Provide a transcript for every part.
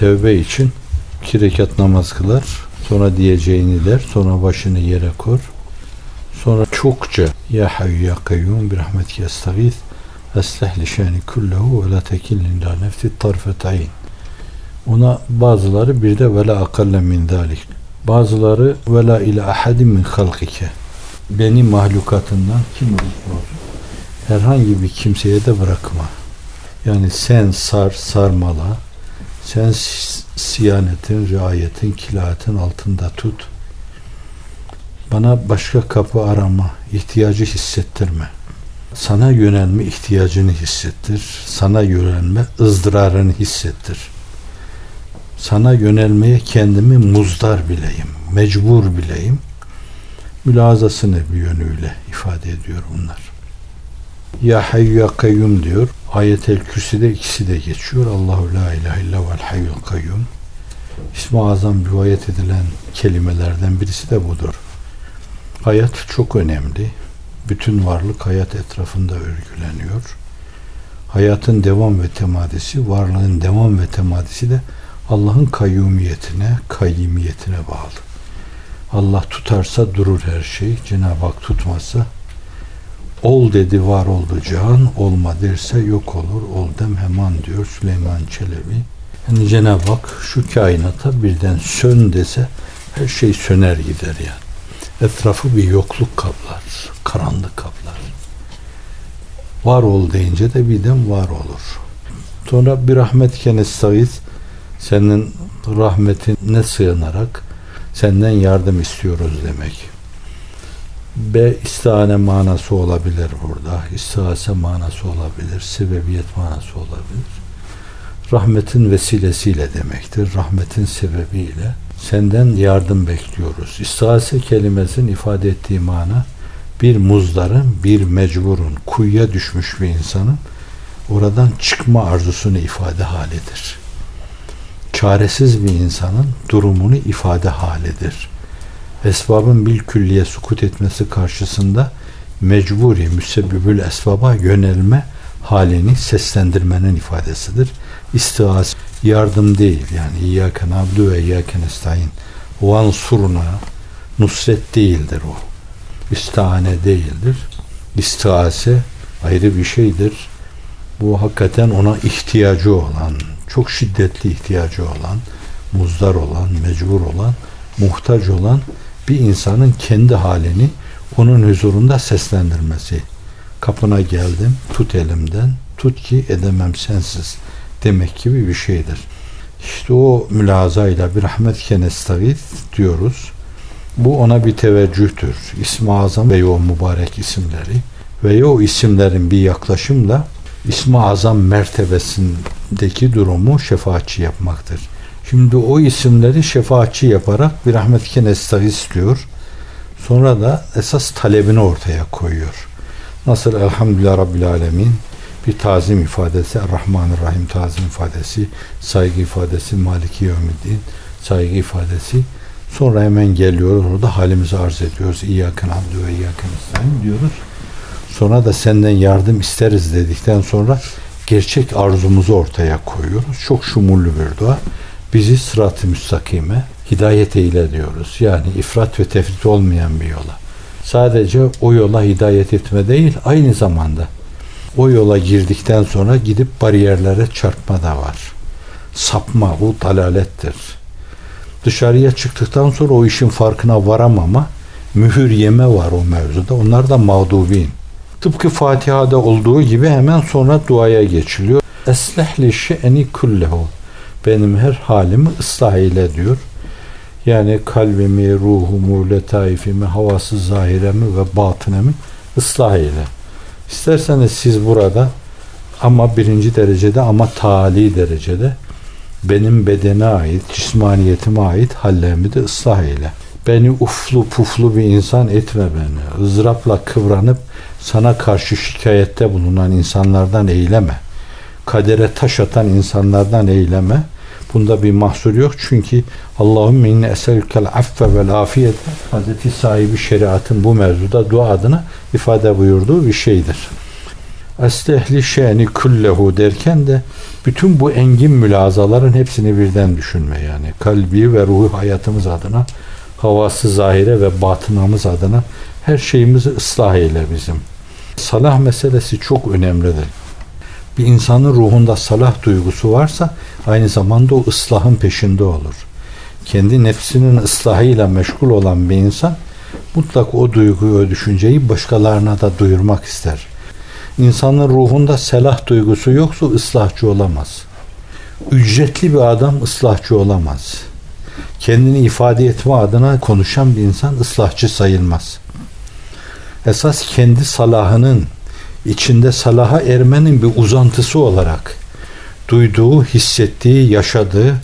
tevbe için iki rekat namaz kılar. Sonra diyeceğini der. Sonra başını yere kor. Sonra çokça Ya hayyu ya kayyum bir rahmetike estağith esleh li şani kullehu ve la tekillin la nefsi tarfet ayn. Ona bazıları bir de ve la akalle min dalik. Bazıları ve la ile ahadin min halkike. Beni mahlukatından kim olsun herhangi bir kimseye de bırakma. Yani sen sar, sarmala, sen siyanetin, riayetin, kilayetin altında tut. Bana başka kapı arama, ihtiyacı hissettirme. Sana yönelme ihtiyacını hissettir. Sana yönelme ızdırarını hissettir. Sana yönelmeye kendimi muzdar bileyim, mecbur bileyim. Mülazasını bir yönüyle ifade ediyor bunlar. Ya Hayyu Ya Kayyum diyor. Ayet-el Kürsi'de ikisi de geçiyor. Allahu La İlahe illa vel Hayyul Kayyum. İsmi Azam rivayet edilen kelimelerden birisi de budur. Hayat çok önemli. Bütün varlık hayat etrafında örgüleniyor. Hayatın devam ve temadisi, varlığın devam ve temadisi de Allah'ın kayyumiyetine, kayyimiyetine bağlı. Allah tutarsa durur her şey. Cenab-ı Hak tutmazsa Ol dedi var oldu cihan, olma derse yok olur, ol dem hemen diyor Süleyman Çelebi. Yani Cenab-ı Hak şu kainata birden sön dese her şey söner gider yani. Etrafı bir yokluk kaplar, karanlık kaplar. Var ol deyince de birden var olur. Sonra bir rahmet kenestayız senin rahmetine sığınarak senden yardım istiyoruz demek. B istihane manası olabilir burada. İstihase manası olabilir. Sebebiyet manası olabilir. Rahmetin vesilesiyle demektir. Rahmetin sebebiyle senden yardım bekliyoruz. İstihase kelimesinin ifade ettiği mana bir muzdarın, bir mecburun, kuyuya düşmüş bir insanın oradan çıkma arzusunu ifade halidir. Çaresiz bir insanın durumunu ifade halidir esbabın bil külliye sukut etmesi karşısında mecburi müsebbibül esbaba yönelme halini seslendirmenin ifadesidir. İstihaz yardım değil yani İyyâke nabdu ve İyyâke nestaîn vansuruna nusret değildir o. İstihane değildir. İstihase ayrı bir şeydir. Bu hakikaten ona ihtiyacı olan, çok şiddetli ihtiyacı olan, muzdar olan, mecbur olan, muhtaç olan bir insanın kendi halini onun huzurunda seslendirmesi. Kapına geldim, tut elimden, tut ki edemem sensiz demek gibi bir şeydir. İşte o mülazayla bir rahmet kenestagit diyoruz. Bu ona bir teveccühtür. İsmi Azam ve o mübarek isimleri ve o isimlerin bir yaklaşımla İsmi Azam mertebesindeki durumu şefaatçi yapmaktır. Şimdi o isimleri şefaatçi yaparak bir rahmetike nestağis diyor. Sonra da esas talebini ortaya koyuyor. Nasıl Elhamdülillah Rabbil Alemin bir tazim ifadesi, Rahmanirrahim tazim ifadesi, saygı ifadesi, Maliki Yevmiddin saygı ifadesi. Sonra hemen geliyoruz orada halimizi arz ediyoruz. İyyâken abdü ve iyyâken istâin diyoruz. Sonra da senden yardım isteriz dedikten sonra gerçek arzumuzu ortaya koyuyoruz. Çok şumullü bir dua bizi sırat-ı müstakime hidayet eyle diyoruz. Yani ifrat ve tefrit olmayan bir yola. Sadece o yola hidayet etme değil, aynı zamanda o yola girdikten sonra gidip bariyerlere çarpma da var. Sapma, bu dalalettir. Dışarıya çıktıktan sonra o işin farkına varamama, mühür yeme var o mevzuda. Onlar da mağdubin. Tıpkı Fatiha'da olduğu gibi hemen sonra duaya geçiliyor. Eslehli şe'ni kullehu benim her halimi ıslah eyle diyor. Yani kalbimi, ruhumu, letaifimi, havası zahiremi ve batınemi ıslah eyle. İsterseniz siz burada ama birinci derecede ama tali derecede benim bedene ait, cismaniyetime ait hallerimi de ıslah eyle. Beni uflu puflu bir insan etme beni. ızdırapla kıvranıp sana karşı şikayette bulunan insanlardan eyleme.'' kadere taş atan insanlardan eyleme. Bunda bir mahsur yok. Çünkü Allahümme inne eselükel affe vel afiyet Hazreti sahibi şeriatın bu mevzuda dua adına ifade buyurduğu bir şeydir. Estehli şeni kullehu derken de bütün bu engin mülazaların hepsini birden düşünme yani. Kalbi ve ruhu hayatımız adına, havası zahire ve batınamız adına her şeyimizi ıslah eyle bizim. Salah meselesi çok önemlidir. Bir insanın ruhunda salah duygusu varsa aynı zamanda o ıslahın peşinde olur. Kendi nefsinin ıslahıyla meşgul olan bir insan mutlak o duyguyu, o düşünceyi başkalarına da duyurmak ister. İnsanın ruhunda selah duygusu yoksa ıslahçı olamaz. Ücretli bir adam ıslahçı olamaz. Kendini ifade etme adına konuşan bir insan ıslahçı sayılmaz. Esas kendi salahının içinde salaha ermenin bir uzantısı olarak duyduğu, hissettiği, yaşadığı,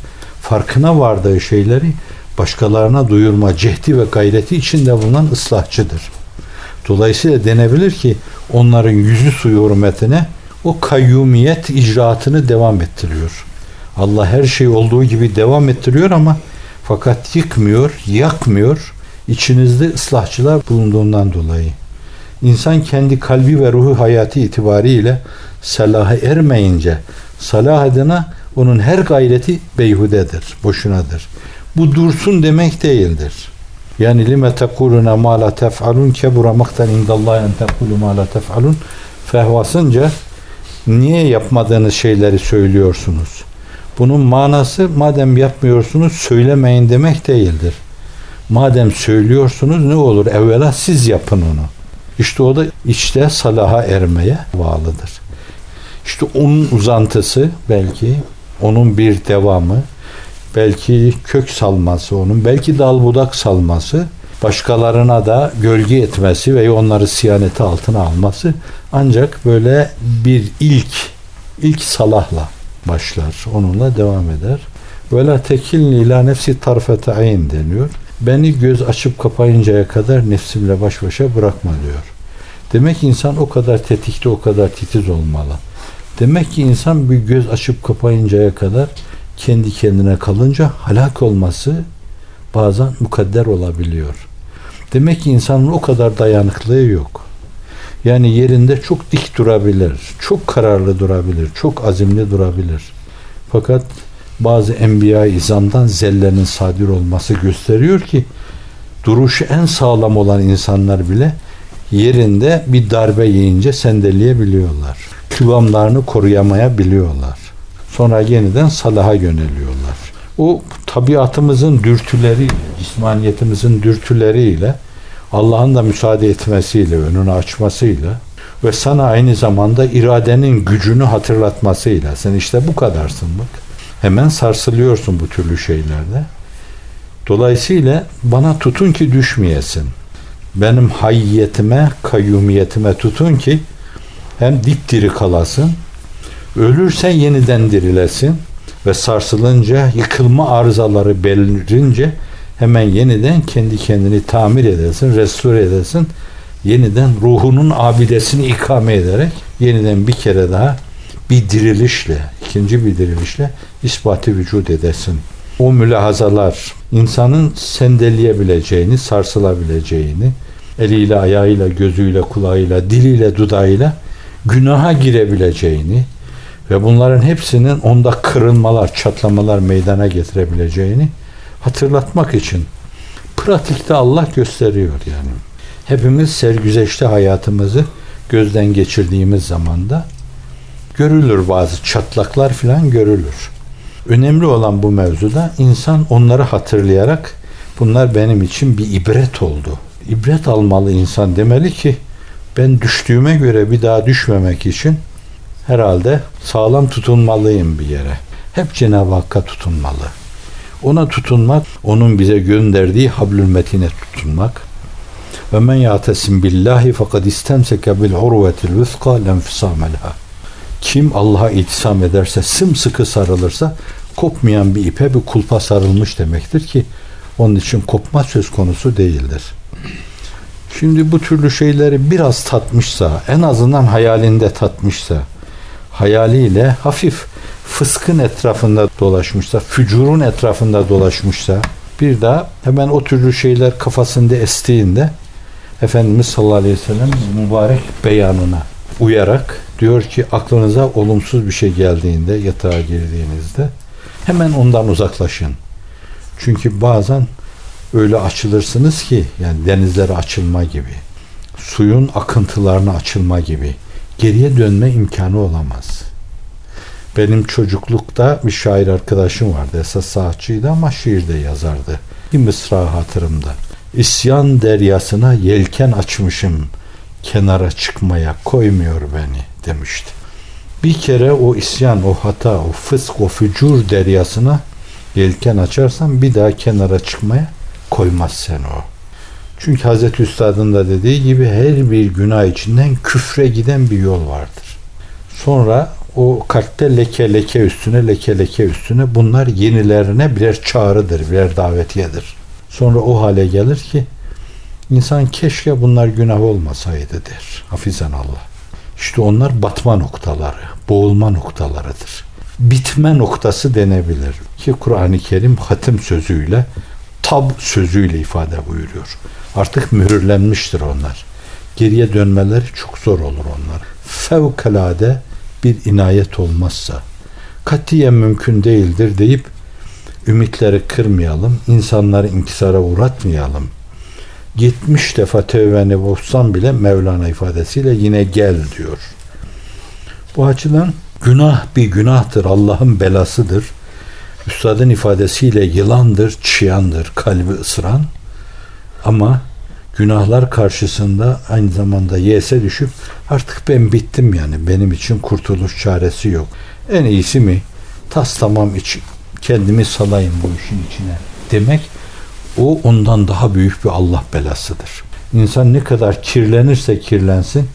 farkına vardığı şeyleri başkalarına duyurma cehdi ve gayreti içinde bulunan ıslahçıdır. Dolayısıyla denebilir ki onların yüzü suyu hürmetine o kayyumiyet icraatını devam ettiriyor. Allah her şey olduğu gibi devam ettiriyor ama fakat yıkmıyor, yakmıyor. İçinizde ıslahçılar bulunduğundan dolayı. İnsan kendi kalbi ve ruhu hayatı itibariyle salaha ermeyince salah adına onun her gayreti beyhudedir, boşunadır. Bu dursun demek değildir. Yani lime tekuluna ma la tef'alun kebura maktan indallahi en tekulu ma la tef'alun fehvasınca niye yapmadığınız şeyleri söylüyorsunuz? Bunun manası madem yapmıyorsunuz söylemeyin demek değildir. Madem söylüyorsunuz ne olur evvela siz yapın onu. İşte o da içte salaha ermeye bağlıdır. İşte onun uzantısı belki onun bir devamı belki kök salması onun, belki dal budak salması, başkalarına da gölge etmesi ve onları siyaneti altına alması ancak böyle bir ilk, ilk salahla başlar. Onunla devam eder. Vela tekilni ila nefsi tarfete ayn deniyor. Beni göz açıp kapayıncaya kadar nefsimle baş başa bırakma diyor. Demek insan o kadar tetikte, o kadar titiz olmalı. Demek ki insan bir göz açıp kapayıncaya kadar kendi kendine kalınca halak olması bazen mukadder olabiliyor. Demek ki insanın o kadar dayanıklığı yok. Yani yerinde çok dik durabilir, çok kararlı durabilir, çok azimli durabilir. Fakat bazı enbiya izamdan zellenin sadir olması gösteriyor ki duruşu en sağlam olan insanlar bile yerinde bir darbe yiyince sendeleyebiliyorlar. Kıvamlarını koruyamayabiliyorlar. Sonra yeniden salaha yöneliyorlar. O tabiatımızın dürtüleri, cismaniyetimizin dürtüleriyle Allah'ın da müsaade etmesiyle, önünü açmasıyla ve sana aynı zamanda iradenin gücünü hatırlatmasıyla sen işte bu kadarsın bak. Hemen sarsılıyorsun bu türlü şeylerde. Dolayısıyla bana tutun ki düşmeyesin. Benim hayyetime, kayyumiyetime tutun ki hem dipdiri kalasın Ölürse yeniden dirilesin ve sarsılınca yıkılma arızaları belirince hemen yeniden kendi kendini tamir edesin, restore edesin. Yeniden ruhunun abidesini ikame ederek yeniden bir kere daha bir dirilişle, ikinci bir dirilişle ispatı vücut edesin. O mülahazalar insanın sendeleyebileceğini, sarsılabileceğini, eliyle, ayağıyla, gözüyle, kulağıyla, diliyle, dudağıyla günaha girebileceğini, ve bunların hepsinin onda kırılmalar, çatlamalar meydana getirebileceğini hatırlatmak için pratikte Allah gösteriyor yani. Hepimiz sergüzeşte hayatımızı gözden geçirdiğimiz zamanda görülür bazı çatlaklar filan görülür. Önemli olan bu mevzuda insan onları hatırlayarak bunlar benim için bir ibret oldu. İbret almalı insan demeli ki ben düştüğüme göre bir daha düşmemek için herhalde sağlam tutunmalıyım bir yere. Hep Cenab-ı Hakk'a tutunmalı. Ona tutunmak, onun bize gönderdiği hablül metine tutunmak. Ve men yatesim billahi fakat istemseke bil urvetil vüska lenfisamelha. Kim Allah'a itisam ederse, sımsıkı sarılırsa kopmayan bir ipe bir kulpa sarılmış demektir ki onun için kopma söz konusu değildir. Şimdi bu türlü şeyleri biraz tatmışsa, en azından hayalinde tatmışsa, hayaliyle hafif fıskın etrafında dolaşmışsa, fücurun etrafında dolaşmışsa bir daha hemen o türlü şeyler kafasında estiğinde Efendimiz sallallahu aleyhi ve sellem mübarek beyanına uyarak Diyor ki aklınıza olumsuz bir şey geldiğinde yatağa girdiğinizde hemen ondan uzaklaşın. Çünkü bazen öyle açılırsınız ki yani denizlere açılma gibi, suyun akıntılarına açılma gibi geriye dönme imkanı olamaz. Benim çocuklukta bir şair arkadaşım vardı. Esas saatçıydı ama şiirde yazardı. Bir mısra hatırımda. İsyan deryasına yelken açmışım. Kenara çıkmaya koymuyor beni demişti. Bir kere o isyan, o hata, o fısk, o fücur deryasına yelken açarsan bir daha kenara çıkmaya koymaz sen o. Çünkü Hazreti Üstad'ın da dediği gibi her bir günah içinden küfre giden bir yol vardır. Sonra o kalpte leke leke üstüne leke leke üstüne bunlar yenilerine birer çağrıdır, birer davetiyedir. Sonra o hale gelir ki insan keşke bunlar günah olmasaydı der. Hafizan Allah. İşte onlar batma noktaları, boğulma noktalarıdır. Bitme noktası denebilir ki Kur'an-ı Kerim hatim sözüyle, tab sözüyle ifade buyuruyor. Artık mühürlenmiştir onlar. Geriye dönmeleri çok zor olur onlar. Fevkalade bir inayet olmazsa katiyen mümkün değildir deyip ümitleri kırmayalım, insanları inkisara uğratmayalım. 70 defa tevbeni bozsan bile Mevlana ifadesiyle yine gel diyor. Bu açıdan günah bir günahtır, Allah'ın belasıdır. Üstadın ifadesiyle yılandır, çıyandır, kalbi ısıran. Ama günahlar karşısında aynı zamanda yese düşüp artık ben bittim yani benim için kurtuluş çaresi yok. En iyisi mi? Tas tamam iç, kendimi salayım bu işin içine demek o ondan daha büyük bir Allah belasıdır. İnsan ne kadar kirlenirse kirlensin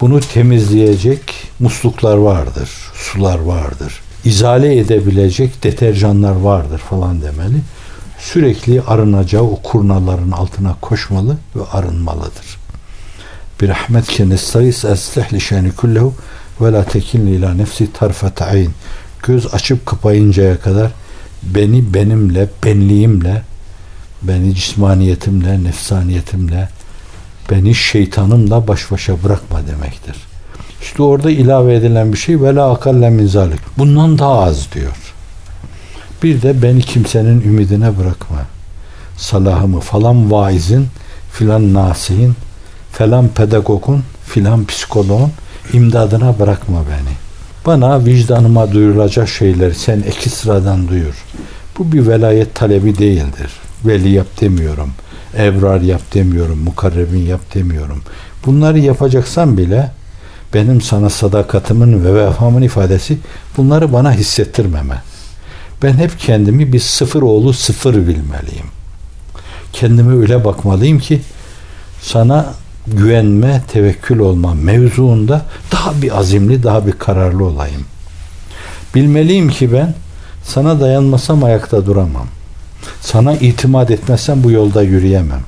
bunu temizleyecek musluklar vardır, sular vardır. İzale edebilecek deterjanlar vardır falan demeli sürekli arınacağı o kurnaların altına koşmalı ve arınmalıdır. Bir rahmetke nestayis eslih li şeni kullehu ve la tekinli ila nefsi tarfet ayn. Göz açıp kapayıncaya kadar beni benimle, benliğimle, beni cismaniyetimle, nefsaniyetimle, beni şeytanımla baş başa bırakma demektir. İşte orada ilave edilen bir şey ve akalle min zalik. Bundan daha az diyor. Bir de beni kimsenin ümidine bırakma. Salahımı falan vaizin, filan nasihin, falan pedagogun, filan psikoloğun imdadına bırakma beni. Bana vicdanıma duyurulacak şeyleri sen iki sıradan duyur. Bu bir velayet talebi değildir. Veli yap demiyorum. Ebrar yap demiyorum. Mukarrebin yap demiyorum. Bunları yapacaksan bile benim sana sadakatimin ve vefamın ifadesi bunları bana hissettirmeme. Ben hep kendimi bir sıfır oğlu sıfır bilmeliyim. Kendime öyle bakmalıyım ki sana güvenme, tevekkül olma mevzuunda daha bir azimli, daha bir kararlı olayım. Bilmeliyim ki ben sana dayanmasam ayakta duramam. Sana itimat etmezsem bu yolda yürüyemem.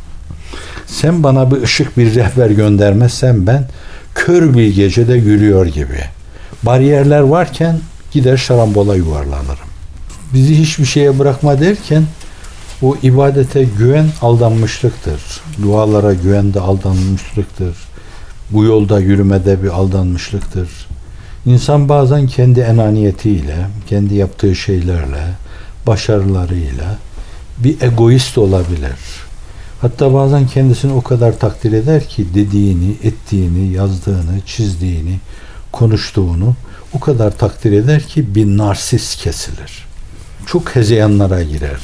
Sen bana bir ışık, bir rehber göndermezsen ben kör bir gecede yürüyor gibi. Bariyerler varken gider şarambola yuvarlanırım bizi hiçbir şeye bırakma derken o ibadete güven aldanmışlıktır. Dualara güven de aldanmışlıktır. Bu yolda yürümede bir aldanmışlıktır. İnsan bazen kendi enaniyetiyle, kendi yaptığı şeylerle, başarılarıyla bir egoist olabilir. Hatta bazen kendisini o kadar takdir eder ki dediğini, ettiğini, yazdığını, çizdiğini, konuştuğunu o kadar takdir eder ki bir narsist kesilir çok hezeyanlara girer.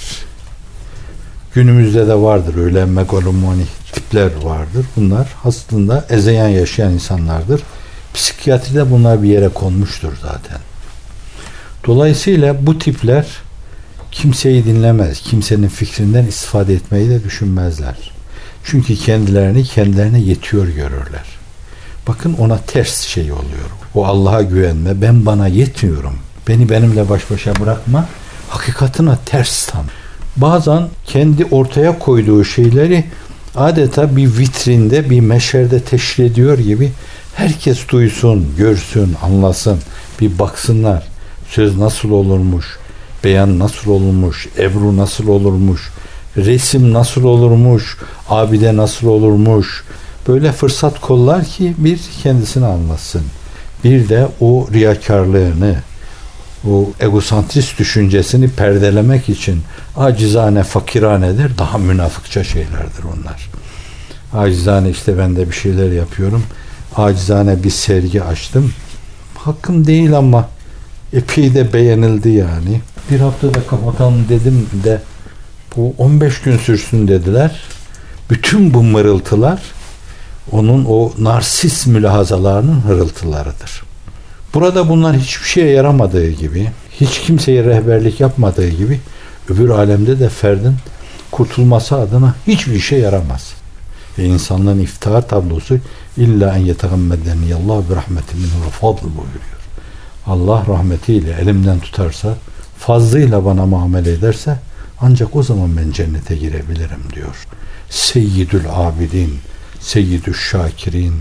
Günümüzde de vardır öyle megalomani tipler vardır. Bunlar aslında ezeyan yaşayan insanlardır. Psikiyatride bunlar bir yere konmuştur zaten. Dolayısıyla bu tipler kimseyi dinlemez. Kimsenin fikrinden istifade etmeyi de düşünmezler. Çünkü kendilerini kendilerine yetiyor görürler. Bakın ona ters şey oluyor. O Allah'a güvenme. Ben bana yetmiyorum. Beni benimle baş başa bırakma hakikatına ters tam. Bazen kendi ortaya koyduğu şeyleri adeta bir vitrinde, bir meşerde teşhir ediyor gibi herkes duysun, görsün, anlasın, bir baksınlar. Söz nasıl olurmuş, beyan nasıl olurmuş, ebru nasıl olurmuş, resim nasıl olurmuş, abide nasıl olurmuş. Böyle fırsat kollar ki bir kendisini anlasın. Bir de o riyakarlığını, o egosantrist düşüncesini perdelemek için acizane, fakiranedir. Daha münafıkça şeylerdir onlar. Acizane işte ben de bir şeyler yapıyorum. Acizane bir sergi açtım. Hakkım değil ama epey de beğenildi yani. Bir haftada kapatalım dedim de bu 15 gün sürsün dediler. Bütün bu mırıltılar onun o narsis mülahazalarının hırıltılarıdır. Burada bunlar hiçbir şeye yaramadığı gibi, hiç kimseye rehberlik yapmadığı gibi öbür alemde de ferdin kurtulması adına hiçbir şey yaramaz. Ve insanlığın iftihar tablosu illa en yetegammedeni Allah bir rahmeti minhu ve fadl buyuruyor. Allah rahmetiyle elimden tutarsa, fazlıyla bana muamele ederse ancak o zaman ben cennete girebilirim diyor. Seyyidül abidin, seyyidül şakirin.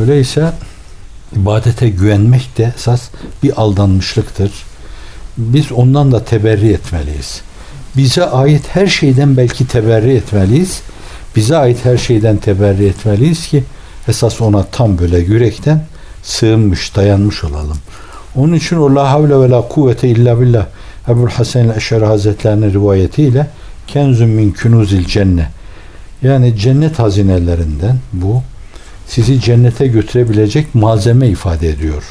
Öyleyse ibadete güvenmek de esas bir aldanmışlıktır. Biz ondan da teberri etmeliyiz. Bize ait her şeyden belki teberri etmeliyiz. Bize ait her şeyden teberri etmeliyiz ki esas ona tam böyle yürekten sığınmış, dayanmış olalım. Onun için o la havle ve la kuvvete illa billah Ebu'l Hasan el-Eşari Hazretlerinin rivayetiyle kenzun min kunuzil cenne yani cennet hazinelerinden bu sizi cennete götürebilecek malzeme ifade ediyor.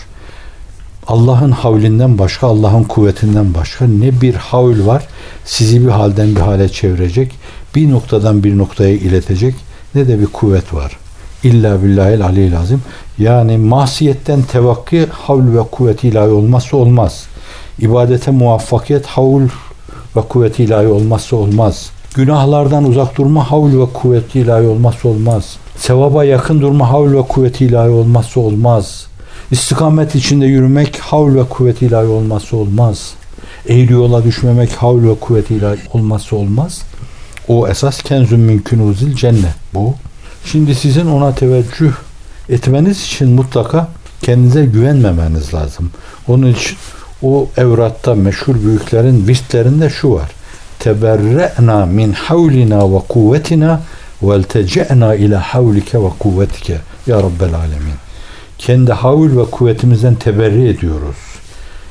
Allah'ın havlinden başka, Allah'ın kuvvetinden başka ne bir havl var sizi bir halden bir hale çevirecek, bir noktadan bir noktaya iletecek ne de bir kuvvet var. İlla billahil aleyhi lazım. Yani mahsiyetten tevakki havl ve kuvveti ilahi olmazsa olmaz. İbadete muvaffakiyet havl ve kuvveti ilahi olmazsa olmaz. Günahlardan uzak durma havl ve kuvveti ilahi olmazsa olmaz. Sevaba yakın durma havl ve kuvveti ilahi olmazsa olmaz. İstikamet içinde yürümek havl ve kuvveti ilahi olmazsa olmaz. Eğri yola düşmemek havl ve kuvveti ilahi olmazsa olmaz. O esas kenzun mümkün uzil cennet bu. Şimdi sizin ona teveccüh etmeniz için mutlaka kendinize güvenmemeniz lazım. Onun için o evratta meşhur büyüklerin vistlerinde şu var. Teberre'na min havlina ve kuvvetina veltece'na ila havlike ve kuvvetike ya Rabbel alemin. Kendi havl ve kuvvetimizden teberri ediyoruz.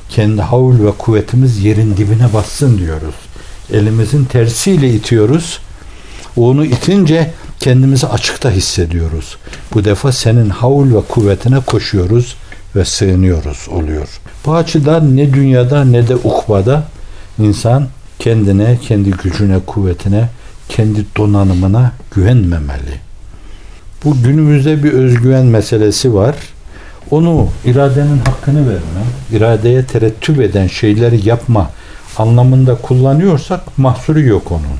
Kendi havl ve kuvvetimiz yerin dibine bassın diyoruz. Elimizin tersiyle itiyoruz. Onu itince kendimizi açıkta hissediyoruz. Bu defa senin havl ve kuvvetine koşuyoruz ve sığınıyoruz oluyor. Bu açıdan ne dünyada ne de ukbada insan kendine, kendi gücüne, kuvvetine, kendi donanımına güvenmemeli. Bu günümüzde bir özgüven meselesi var. Onu iradenin hakkını verme, iradeye terettüp eden şeyleri yapma anlamında kullanıyorsak mahsuru yok onun.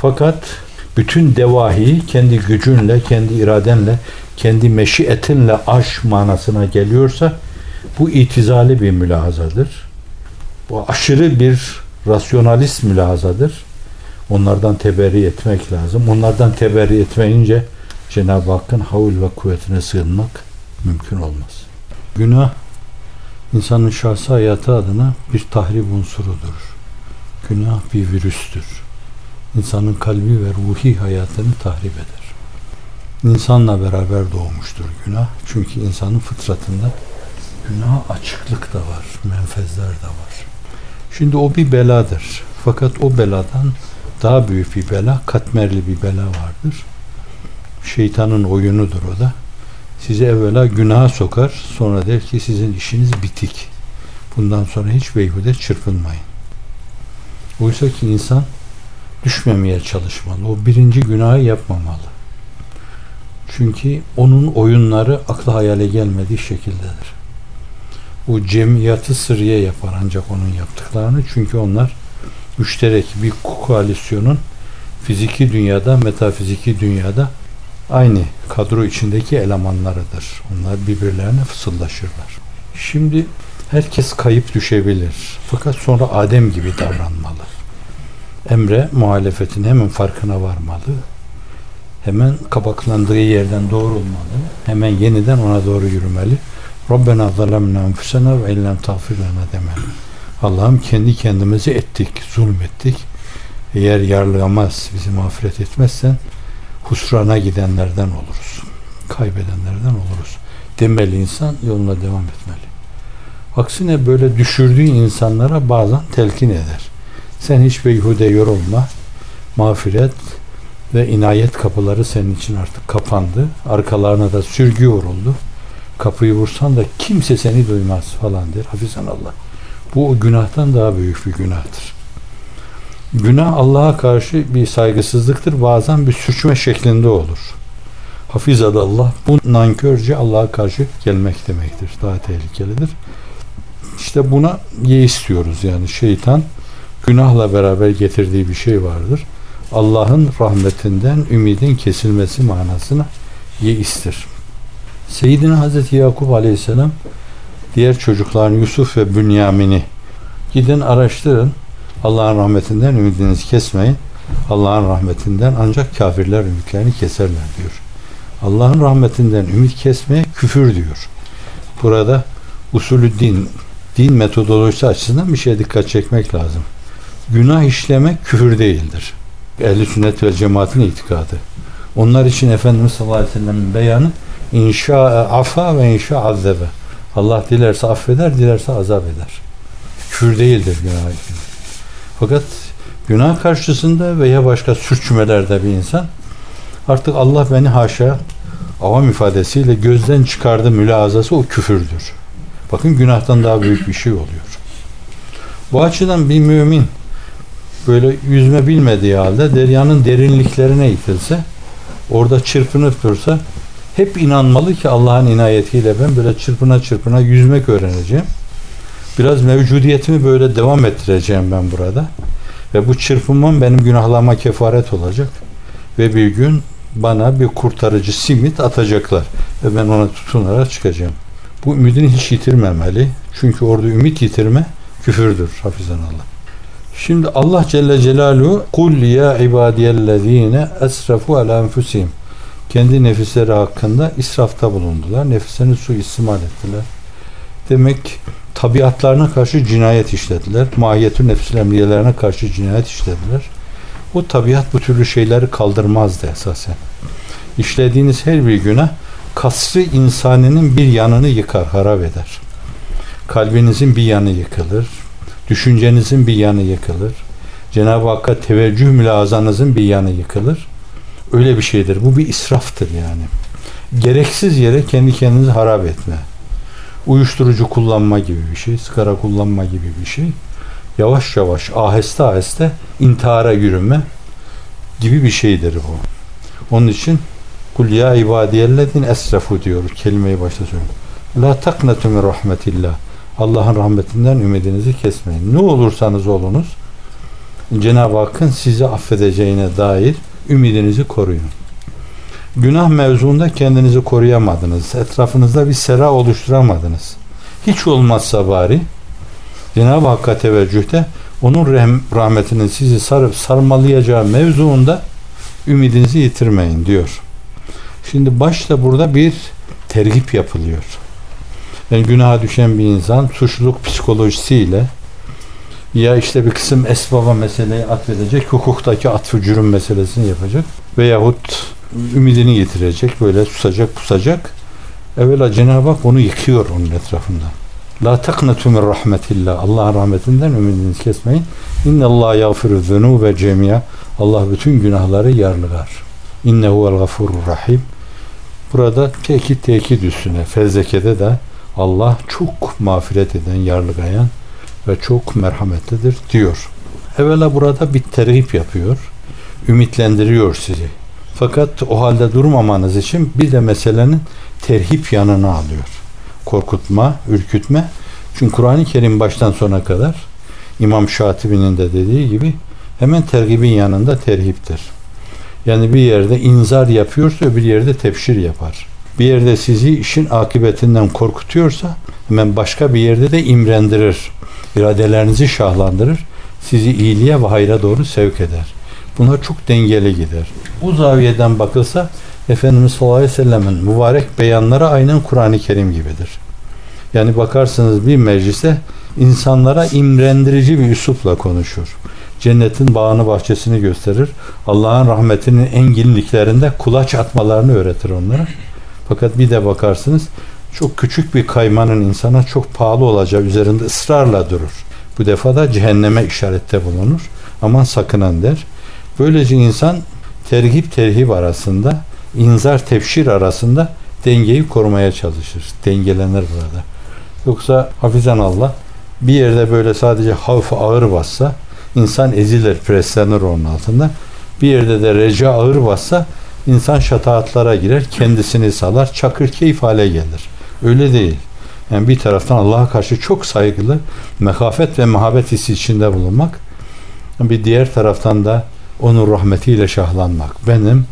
Fakat bütün devahi kendi gücünle, kendi iradenle, kendi meşiyetinle aş manasına geliyorsa bu itizali bir mülahazadır. Bu aşırı bir rasyonalist mülahazadır. Onlardan teberri etmek lazım. Onlardan teberri etmeyince Cenab-ı Hakk'ın havul ve kuvvetine sığınmak mümkün olmaz. Günah insanın şahsi hayatı adına bir tahrip unsurudur. Günah bir virüstür. İnsanın kalbi ve ruhi hayatını tahrip eder. İnsanla beraber doğmuştur günah. Çünkü insanın fıtratında günah açıklık da var, menfezler de var. Şimdi o bir beladır. Fakat o beladan daha büyük bir bela, katmerli bir bela vardır. Şeytanın oyunudur o da. Sizi evvela günaha sokar, sonra der ki sizin işiniz bitik. Bundan sonra hiç beyhude çırpınmayın. Oysa ki insan düşmemeye çalışmalı. O birinci günahı yapmamalı. Çünkü onun oyunları akla hayale gelmediği şekildedir. O cemiyatı sırriye yapar ancak onun yaptıklarını. Çünkü onlar müşterek bir koalisyonun fiziki dünyada, metafiziki dünyada aynı kadro içindeki elemanlarıdır. Onlar birbirlerine fısıldaşırlar. Şimdi herkes kayıp düşebilir. Fakat sonra Adem gibi davranmalı. Emre muhalefetin hemen farkına varmalı. Hemen kabaklandığı yerden doğrulmalı. Hemen yeniden ona doğru yürümeli. Rabbena zalemna enfusena ve ellem tağfir demeli. Allah'ım kendi kendimizi ettik, zulmettik. Eğer yarlamaz, bizi mağfiret etmezsen husrana gidenlerden oluruz. Kaybedenlerden oluruz. demeli insan yoluna devam etmeli. Aksine böyle düşürdüğü insanlara bazen telkin eder. Sen hiç beyhude yorulma. Mağfiret ve inayet kapıları senin için artık kapandı. Arkalarına da sürgü vuruldu. Kapıyı vursan da kimse seni duymaz falan der. Hafizan Allah. Bu günahtan daha büyük bir günahtır. Günah Allah'a karşı bir saygısızlıktır. Bazen bir sürçme şeklinde olur. Hafizadı Allah. Bu nankörce Allah'a karşı gelmek demektir. Daha tehlikelidir. İşte buna ye istiyoruz yani şeytan günahla beraber getirdiği bir şey vardır. Allah'ın rahmetinden ümidin kesilmesi manasına ye istir. Seyyidina Hazreti Yakup Aleyhisselam diğer çocukların Yusuf ve Bünyamin'i gidin araştırın. Allah'ın rahmetinden ümidinizi kesmeyin. Allah'ın rahmetinden ancak kafirler ümitlerini keserler diyor. Allah'ın rahmetinden ümit kesmeye küfür diyor. Burada usulü din, din metodolojisi açısından bir şeye dikkat çekmek lazım. Günah işlemek küfür değildir. Ehli sünnet ve cemaatin itikadı. Onlar için Efendimiz sallallahu aleyhi ve sellem'in beyanı inşa afa ve inşa azzebe. Allah dilerse affeder, dilerse azap eder. Küfür değildir günah işlemek. Fakat günah karşısında veya başka sürçmelerde bir insan artık Allah beni haşa avam ifadesiyle gözden çıkardı mülazası o küfürdür. Bakın günahtan daha büyük bir şey oluyor. Bu açıdan bir mümin böyle yüzme bilmediği halde deryanın derinliklerine itilse orada çırpınıp dursa hep inanmalı ki Allah'ın inayetiyle ben böyle çırpına çırpına yüzmek öğreneceğim. Biraz mevcudiyetimi böyle devam ettireceğim ben burada. Ve bu çırpınmam benim günahlarıma kefaret olacak. Ve bir gün bana bir kurtarıcı simit atacaklar. Ve ben ona tutunarak çıkacağım. Bu ümidini hiç yitirmemeli. Çünkü orada ümit yitirme küfürdür. Hafizan Allah. Şimdi Allah Celle Celaluhu kul ya ibadiyellezine esrafu ala enfusihim kendi nefisleri hakkında israfta bulundular. Nefislerini su istimal ettiler. Demek tabiatlarına karşı cinayet işlediler. Mahiyetü nefsil emriyelerine karşı cinayet işlediler. O tabiat bu türlü şeyleri kaldırmazdı esasen. İşlediğiniz her bir günah kasrı insanının bir yanını yıkar, harap eder. Kalbinizin bir yanı yıkılır. Düşüncenizin bir yanı yıkılır. Cenab-ı Hakk'a teveccüh mülazanızın bir yanı yıkılır. Öyle bir şeydir. Bu bir israftır yani. Gereksiz yere kendi kendinizi harap etme. Uyuşturucu kullanma gibi bir şey, sigara kullanma gibi bir şey. Yavaş yavaş, aheste aheste intihara yürüme gibi bir şeydir bu. Onun için Kul ya ibadiyellezin esrafu diyor. Kelimeyi başta söylüyorum. La taknetu min rahmetillah. Allah'ın rahmetinden ümidinizi kesmeyin. Ne olursanız olunuz Cenab-ı Hakk'ın sizi affedeceğine dair ümidinizi koruyun. Günah mevzuunda kendinizi koruyamadınız. Etrafınızda bir sera oluşturamadınız. Hiç olmazsa bari Cenab-ı Hakk'a teveccühte onun rahmetinin sizi sarıp sarmalayacağı mevzuunda ümidinizi yitirmeyin diyor. Şimdi başta burada bir tergip yapılıyor. Yani günaha düşen bir insan suçluluk psikolojisiyle ya işte bir kısım esbaba meseleyi atfedecek, hukuktaki atfı cürüm meselesini yapacak veyahut ümidini getirecek, böyle susacak, pusacak. Evvela Cenab-ı Hak onu yıkıyor onun etrafında. La taknatu min rahmetillah. Allah'ın rahmetinden ümidinizi kesmeyin. İnne Allah yağfiru zunube cemiya. Allah bütün günahları yarlıgar. İnnehu el gafurur rahim. Burada tekit tekit üstüne fezlekede de Allah çok mağfiret eden, yarlıgayan ve çok merhametlidir diyor. Evvela burada bir terhip yapıyor. Ümitlendiriyor sizi. Fakat o halde durmamanız için bir de meselenin terhip yanına alıyor. Korkutma, ürkütme. Çünkü Kur'an-ı Kerim baştan sona kadar İmam Şatibi'nin de dediği gibi hemen tergibin yanında terhiptir. Yani bir yerde inzar yapıyorsa bir yerde tepşir yapar. Bir yerde sizi işin akıbetinden korkutuyorsa hemen başka bir yerde de imrendirir. İradelerinizi şahlandırır. Sizi iyiliğe ve hayra doğru sevk eder. Buna çok dengeli gider. Bu zaviyeden bakılsa Efendimiz sallallahu aleyhi ve sellemin mübarek beyanları aynen Kur'an-ı Kerim gibidir. Yani bakarsınız bir meclise insanlara imrendirici bir üslupla konuşur cennetin bağını bahçesini gösterir. Allah'ın rahmetinin enginliklerinde kulaç atmalarını öğretir onlara. Fakat bir de bakarsınız çok küçük bir kaymanın insana çok pahalı olacağı üzerinde ısrarla durur. Bu defa da cehenneme işarette bulunur. Aman sakınan der. Böylece insan tergip terhip arasında, inzar tefşir arasında dengeyi korumaya çalışır. Dengelenir burada. Yoksa hafizan Allah bir yerde böyle sadece havf ağır bassa insan ezilir, preslenir onun altında. Bir yerde de reca ağır bassa insan şataatlara girer, kendisini salar, çakır keyif hale gelir. Öyle değil. Yani bir taraftan Allah'a karşı çok saygılı, mehafet ve muhabbet hissi içinde bulunmak. Bir diğer taraftan da onun rahmetiyle şahlanmak. Benim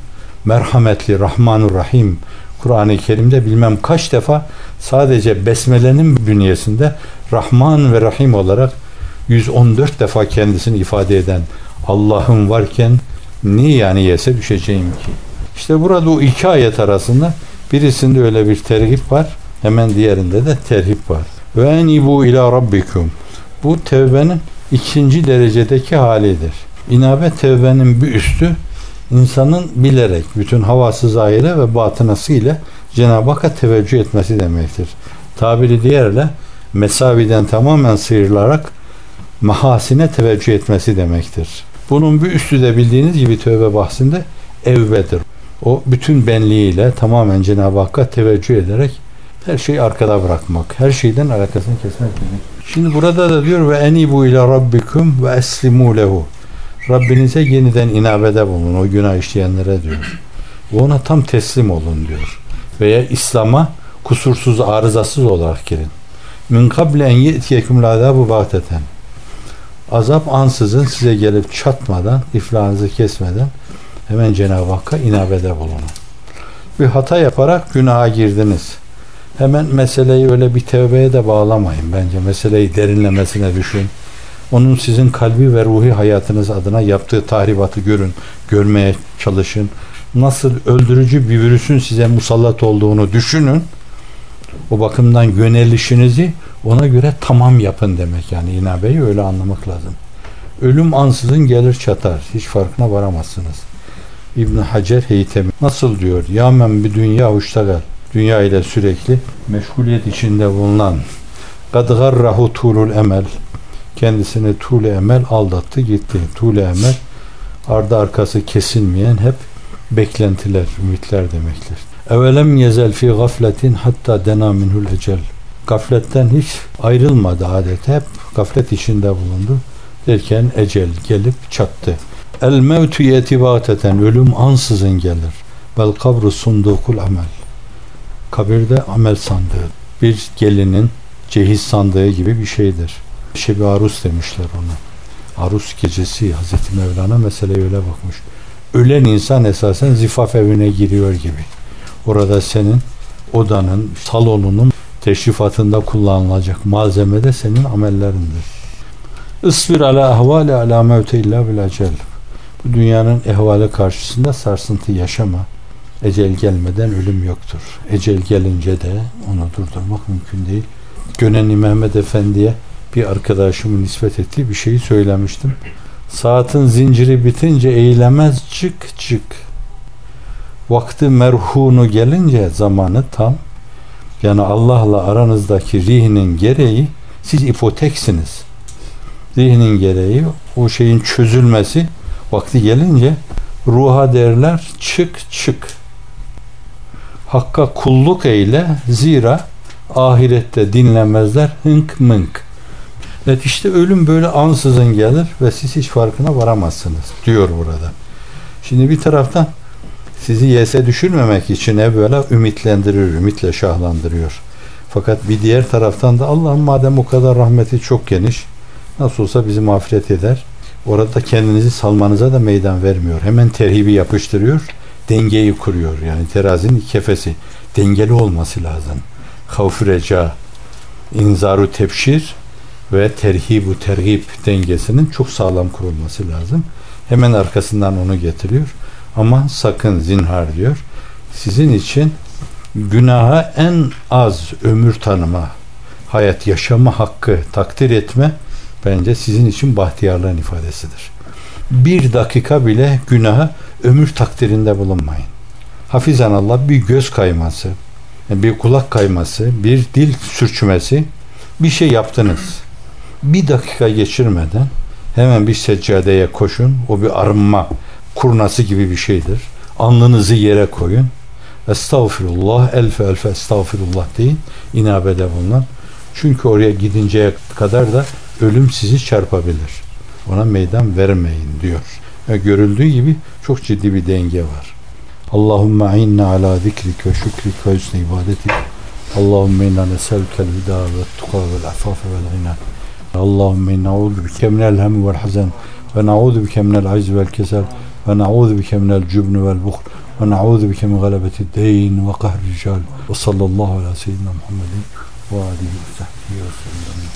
merhametli, Rahmanur Rahim Kur'an-ı Kerim'de bilmem kaç defa sadece Besmele'nin bünyesinde Rahman ve Rahim olarak 114 defa kendisini ifade eden Allah'ım varken niye yani yese düşeceğim ki? İşte burada o iki ayet arasında birisinde öyle bir terhip var. Hemen diğerinde de terhip var. Ve enibu ila rabbikum. Bu tevbenin ikinci derecedeki halidir. İnabe tevbenin bir üstü insanın bilerek bütün havası zahire ve batınası ile Cenab-ı Hakk'a teveccüh etmesi demektir. Tabiri diğerle mesaviden tamamen sıyrılarak mahasine teveccüh etmesi demektir. Bunun bir üstü de bildiğiniz gibi tövbe bahsinde evvedir. O bütün benliğiyle tamamen Cenab-ı Hakk'a teveccüh ederek her şeyi arkada bırakmak, her şeyden alakasını kesmek demek. Şimdi burada da diyor ve enibu ila rabbikum ve eslimu lehu. Rabbinize yeniden inabede bulun o günah işleyenlere diyor. Ve ona tam teslim olun diyor. Veya İslam'a kusursuz, arızasız olarak girin. Min kable en ye'tiyekum bu bahteten. Azap ansızın size gelip çatmadan, iflahınızı kesmeden hemen Cenab-ı Hakk'a inabede bulunun. Bir hata yaparak günaha girdiniz. Hemen meseleyi öyle bir tevbeye de bağlamayın bence. Meseleyi derinlemesine düşün. Onun sizin kalbi ve ruhi hayatınız adına yaptığı tahribatı görün, görmeye çalışın. Nasıl öldürücü bir virüsün size musallat olduğunu düşünün. O bakımdan yönelişinizi ona göre tamam yapın demek yani inabeyi öyle anlamak lazım. Ölüm ansızın gelir çatar. Hiç farkına varamazsınız. İbn Hacer Heytemi nasıl diyor? Ya men bir dünya uştagal. Dünya ile sürekli meşguliyet içinde bulunan kad garrahu tulul emel kendisini tuğle emel aldattı gitti. Tuğle emel ardı arkası kesilmeyen hep beklentiler, ümitler demektir. Evelem yezel fi gafletin hatta dena minhul ecel. Gafletten hiç ayrılmadı adet. Hep gaflet içinde bulundu. Derken ecel gelip çattı. El mevtü yetibateten ölüm ansızın gelir. Bel kabru sundukul amel. Kabirde amel sandığı. Bir gelinin cehiz sandığı gibi bir şeydir. Şebi Arus demişler ona. Arus gecesi Hazreti Mevlana meseleye öyle bakmış. Ölen insan esasen zifaf evine giriyor gibi. Orada senin odanın, salonunun teşrifatında kullanılacak malzeme de senin amellerindir. Isbir ala ahvali ala mevte illa bil acel. Dünyanın ehvali karşısında sarsıntı yaşama. Ecel gelmeden ölüm yoktur. Ecel gelince de onu durdurmak mümkün değil. Göneni Mehmet Efendi'ye bir arkadaşımın nispet ettiği bir şeyi söylemiştim. Saatin zinciri bitince eğilemez çık çık. Vakti merhunu gelince zamanı tam. Yani Allah'la aranızdaki rihinin gereği siz ipoteksiniz. Rihinin gereği o şeyin çözülmesi vakti gelince ruha derler çık çık. Hakka kulluk eyle zira ahirette dinlemezler hınk mınk. Evet işte ölüm böyle ansızın gelir ve siz hiç farkına varamazsınız diyor burada. Şimdi bir taraftan sizi yese düşürmemek için evvela ümitlendirir, ümitle şahlandırıyor. Fakat bir diğer taraftan da Allah'ın madem o kadar rahmeti çok geniş, nasıl olsa bizi mağfiret eder. Orada kendinizi salmanıza da meydan vermiyor. Hemen terhibi yapıştırıyor, dengeyi kuruyor. Yani terazinin kefesi dengeli olması lazım. Havf reca, inzaru tepşir ve terhibu terhib dengesinin çok sağlam kurulması lazım. Hemen arkasından onu getiriyor. Ama sakın zinhar diyor. Sizin için günaha en az ömür tanıma, hayat yaşama hakkı takdir etme bence sizin için bahtiyarlığın ifadesidir. Bir dakika bile günaha ömür takdirinde bulunmayın. Hafizan Allah bir göz kayması, bir kulak kayması, bir dil sürçmesi, bir şey yaptınız. Bir dakika geçirmeden hemen bir seccadeye koşun. O bir arınma kurnası gibi bir şeydir. Alnınızı yere koyun. Estağfirullah, elfe elfe estağfirullah deyin. İnabede bulunan. Çünkü oraya gidinceye kadar da ölüm sizi çarpabilir. Ona meydan vermeyin diyor. Yani görüldüğü gibi çok ciddi bir denge var. Allahümme inna ala zikrik ve şükrik ve hüsnü ibadetik. Allahümme inna neselkel hüda ve tuka ve afafe ve gina. Allahümme inna auzu bike minel hem vel hazen ve na'udhu bike minel acz vel kesel ve na'udhu bike minel cübnü vel buhl ve na'udhu bike min galebeti deyn ve kahri rical ve sallallahu ala seyyidina Muhammedin ve alihi ve sahbihi ve sellem.